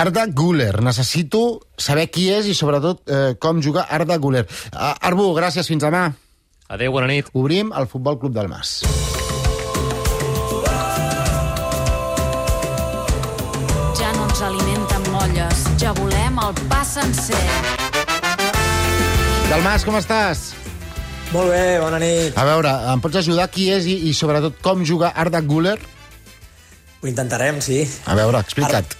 Arda Guller. Necessito saber qui és i, sobretot, eh, com juga Arda Guller. Uh, Arbu, gràcies, fins demà. Adéu, bona nit. Obrim el Futbol Club del Mas. Ja no ens alimenten molles, ja volem el pa sencer. Del Mas, com estàs? Molt bé, bona nit. A veure, em pots ajudar qui és i, i sobretot, com juga Arda Guller? Ho intentarem, sí. A veure, explica't.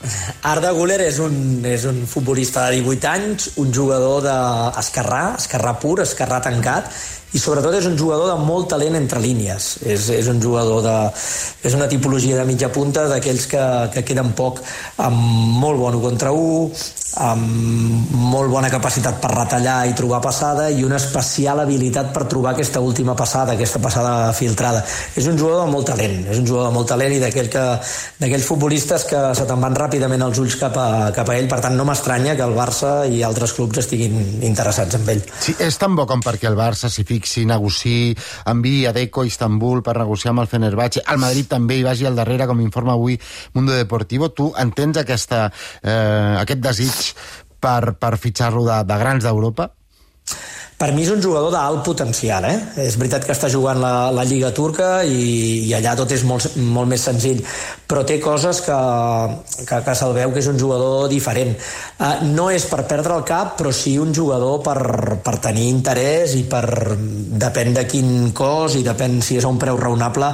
Arda Güler és un, és un futbolista de 18 anys, un jugador d'esquerrà, esquerrà pur, esquerrà tancat, i sobretot és un jugador de molt talent entre línies. És, és un jugador de... És una tipologia de mitja punta d'aquells que, que queden poc amb molt bon contra un, amb molt bona capacitat per retallar i trobar passada i una especial habilitat per trobar aquesta última passada, aquesta passada filtrada. És un jugador de molt talent, és un jugador de molt talent i d'aquell que, d'aquells futbolistes que se te'n van ràpidament els ulls cap a, cap a ell, per tant no m'estranya que el Barça i altres clubs estiguin interessats en ell. Sí, és tan bo com perquè el Barça s'hi fixi, negociï, enviï a Deco a Istanbul per negociar amb el Fenerbahce, el Madrid també hi vagi al darrere, com informa avui Mundo Deportivo. Tu entens aquesta, eh, aquest desig per, per fitxar-lo de, de grans d'Europa? Per mi és un jugador d'alt potencial, eh? És veritat que està jugant la, la Lliga Turca i, i allà tot és molt, molt més senzill, però té coses que, que, que se'l veu que és un jugador diferent. Uh, no és per perdre el cap, però sí un jugador per, per tenir interès i per... depèn de quin cos i depèn si és a un preu raonable,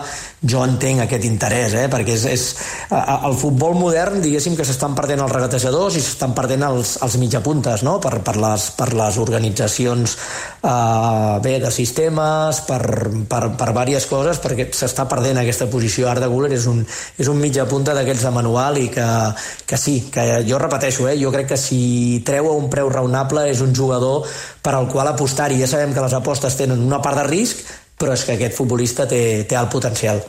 jo entenc aquest interès, eh? perquè és, és uh, el futbol modern, diguéssim que s'estan perdent els regatejadors i s'estan perdent els, els mitjapuntes, no? per, per, les, per les organitzacions uh, bé, de sistemes, per, per, per diverses coses, perquè s'està perdent aquesta posició. Arda Güler és un, és un mitja punta d'aquells de manual i que, que sí, que jo repeteixo, eh, jo crec que si treu a un preu raonable és un jugador per al qual apostar i ja sabem que les apostes tenen una part de risc, però és que aquest futbolista té, té alt potencial.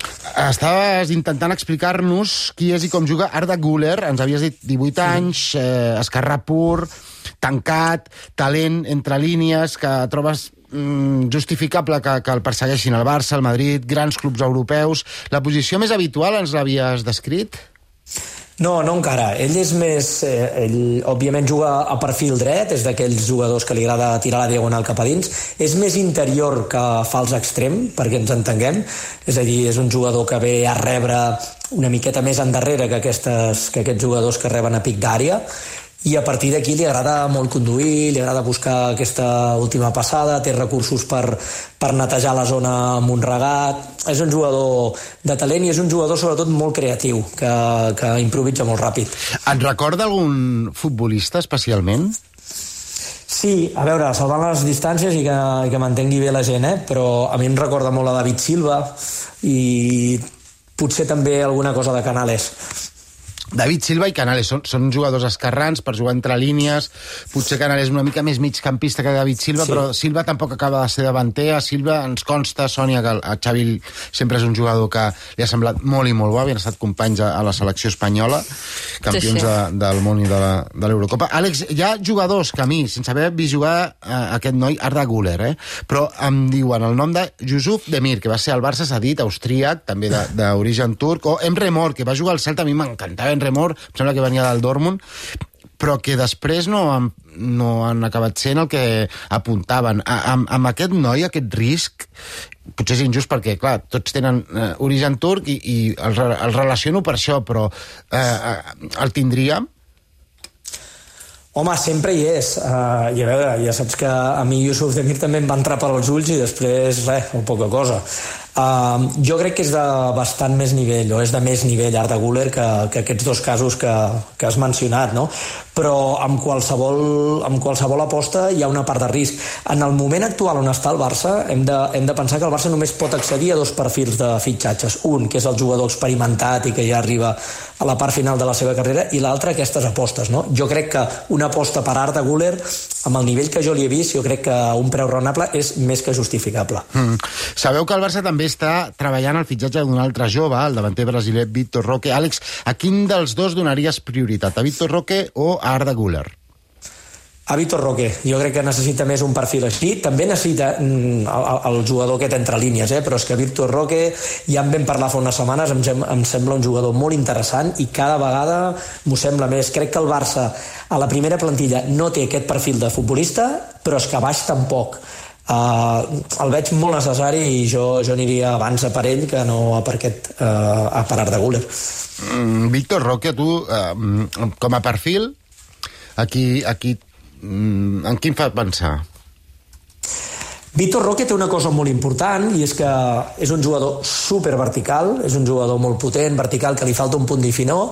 Estaves intentant explicar-nos qui és i com juga Arda Güler. Ens havies dit 18 anys, eh, esquerrà pur, tancat, talent entre línies, que trobes mm, justificable que, que el persegueixin el Barça, el Madrid, grans clubs europeus. La posició més habitual ens l'havies descrit? No, no encara. Ell és més... Eh, ell, òbviament, juga a perfil dret, és d'aquells jugadors que li agrada tirar la diagonal cap a dins. És més interior que fals extrem, perquè ens entenguem. És a dir, és un jugador que ve a rebre una miqueta més endarrere que, aquestes, que aquests jugadors que reben a pic d'àrea i a partir d'aquí li agrada molt conduir, li agrada buscar aquesta última passada, té recursos per, per netejar la zona amb un regat, és un jugador de talent i és un jugador sobretot molt creatiu, que, que improvisa molt ràpid. Et recorda algun futbolista especialment? Sí, a veure, salvant les distàncies i que, i que mantengui bé la gent, eh? però a mi em recorda molt a David Silva i potser també alguna cosa de Canales. David Silva i Canales són, són jugadors esquerrans per jugar entre línies. Potser Canales una mica més migcampista que David Silva, sí. però Silva tampoc acaba de ser davanter. A Silva ens consta, Sònia, que a Xavi sempre és un jugador que li ha semblat molt i molt bo. Havien estat companys a, a la selecció espanyola, campions sí, sí. De, del món i de l'Eurocopa. Àlex, hi ha jugadors que a mi, sense haver vist jugar eh, aquest noi, Arda Güler, eh? però em diuen el nom de Yusuf Demir, que va ser al Barça cedit, austríac, també d'origen turc, o Emre Mor, que va jugar al Celta, a mi m'encantava en Remor, em sembla que venia del Dortmund, però que després no han, no han acabat sent el que apuntaven. A, amb, amb aquest noi, aquest risc, potser és injust perquè, clar, tots tenen eh, origen turc i, i el, el relaciono per això, però eh, el tindríem? Home, sempre hi és. Uh, I a veure, ja saps que a mi Yusuf Demir també em va entrar per als ulls i després, res, o poca cosa. Uh, jo crec que és de bastant més nivell, o és de més nivell Arda Güler que, que aquests dos casos que, que has mencionat, no? Però amb qualsevol, amb qualsevol aposta hi ha una part de risc. En el moment actual on està el Barça, hem de, hem de pensar que el Barça només pot accedir a dos perfils de fitxatges. Un, que és el jugador experimentat i que ja arriba a la part final de la seva carrera, i l'altre, aquestes apostes, no? Jo crec que una aposta per Arda Güler, amb el nivell que jo li he vist, jo crec que un preu raonable és més que justificable. Mm. Sabeu que el Barça també està treballant el fitxatge d'un altre jove, el davanter brasiler Víctor Roque. Àlex, a quin dels dos donaries prioritat, a Víctor Roque o a Arda Güler? A Vitor Roque, jo crec que necessita més un perfil així. També necessita mm, el, el jugador aquest entre línies, eh? però és que Vitor Roque, ja en vam parlar fa unes setmanes, em, em sembla un jugador molt interessant i cada vegada m'ho sembla més. Crec que el Barça a la primera plantilla no té aquest perfil de futbolista, però és que baix tampoc. Uh, el veig molt necessari i jo, jo aniria abans a per ell que no a per aquest uh, a per Arda Guller. Mm, Víctor Roque, tu, uh, com a perfil, aquí, aquí mm, en quin fa pensar? Vitor Roque té una cosa molt important i és que és un jugador super vertical, és un jugador molt potent, vertical, que li falta un punt difinó,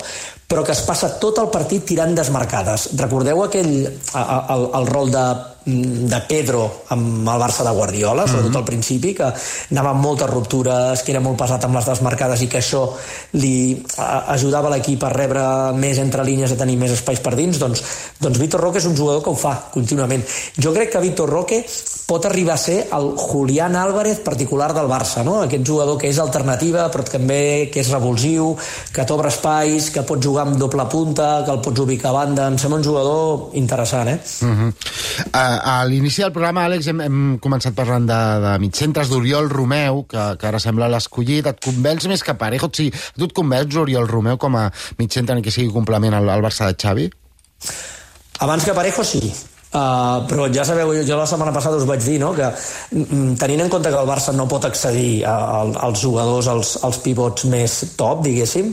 però que es passa tot el partit tirant desmarcades. Recordeu aquell, el, el rol de de Pedro amb el Barça de Guardiola, sobretot mm -hmm. al principi, que anava amb moltes ruptures, que era molt pesat amb les desmarcades i que això li ajudava l'equip a rebre més entre línies, a tenir més espais per dins, doncs, doncs Vitor Roque és un jugador que ho fa contínuament. Jo crec que Vitor Roque pot arribar a ser el Julián Álvarez particular del Barça, no? aquest jugador que és alternativa, però també que és revulsiu, que t'obre espais, que pot jugar amb doble punta, que el pots ubicar a banda, em sembla un jugador interessant, eh? Mm -hmm. uh, a l'inici del programa, Àlex, hem, hem començat parlant de, de mitcentres d'Oriol Romeu, que, que ara sembla l'escollit. Et convenç més que Parejo? O sigui, tu et convenç Oriol Romeu com a mitcentre que sigui complement al, al Barça de Xavi? Abans que Parejo, sí. Uh, però ja sabeu, jo la setmana passada us vaig dir no, que mm, tenint en compte que el Barça no pot accedir a, a, als jugadors, als, als pivots més top, diguéssim,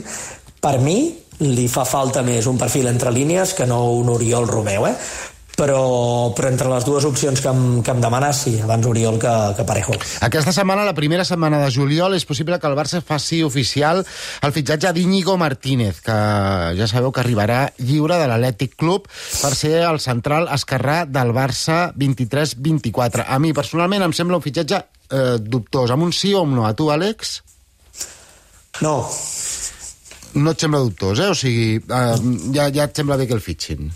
per mi li fa falta més un perfil entre línies que no un Oriol Romeu, eh? Però, però entre les dues opcions que em, que em demanes, sí, abans Oriol que, que Parejo. Aquesta setmana, la primera setmana de juliol, és possible que el Barça faci oficial el fitxatge d'Iñigo Martínez, que ja sabeu que arribarà lliure de l'Atlètic Club per ser el central esquerrà del Barça 23-24. A mi, personalment, em sembla un fitxatge eh, dubtós. Amb un sí o un no? A tu, Àlex? No. No et sembla dubtós, eh? O sigui, eh, ja, ja et sembla bé que el fitxin.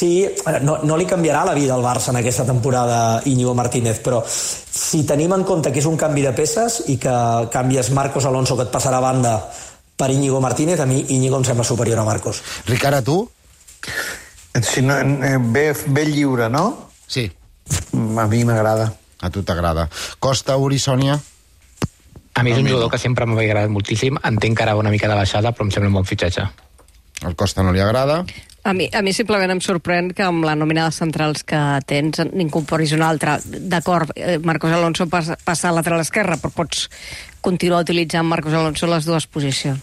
Sí, no, no li canviarà la vida al Barça en aquesta temporada Íñigo Martínez, però si tenim en compte que és un canvi de peces i que canvies Marcos Alonso que et passarà a banda per Íñigo Martínez, a mi Íñigo em sembla superior a Marcos. Ricard, a tu? Si no, ve, ve lliure, no? Sí. A mi m'agrada. A tu t'agrada. Costa, Uri, Sònia? A mi és un jugador que sempre m'ha agradat moltíssim. Entenc que ara una mica de baixada, però em sembla un bon fitxatge. El Costa no li agrada. A mi, a mi simplement em sorprèn que amb la nòmina de centrals que tens n'incorporis una altra. D'acord, eh, Marcos Alonso passa, passa a lateral esquerra, però pots continuar utilitzant Marcos Alonso les dues posicions.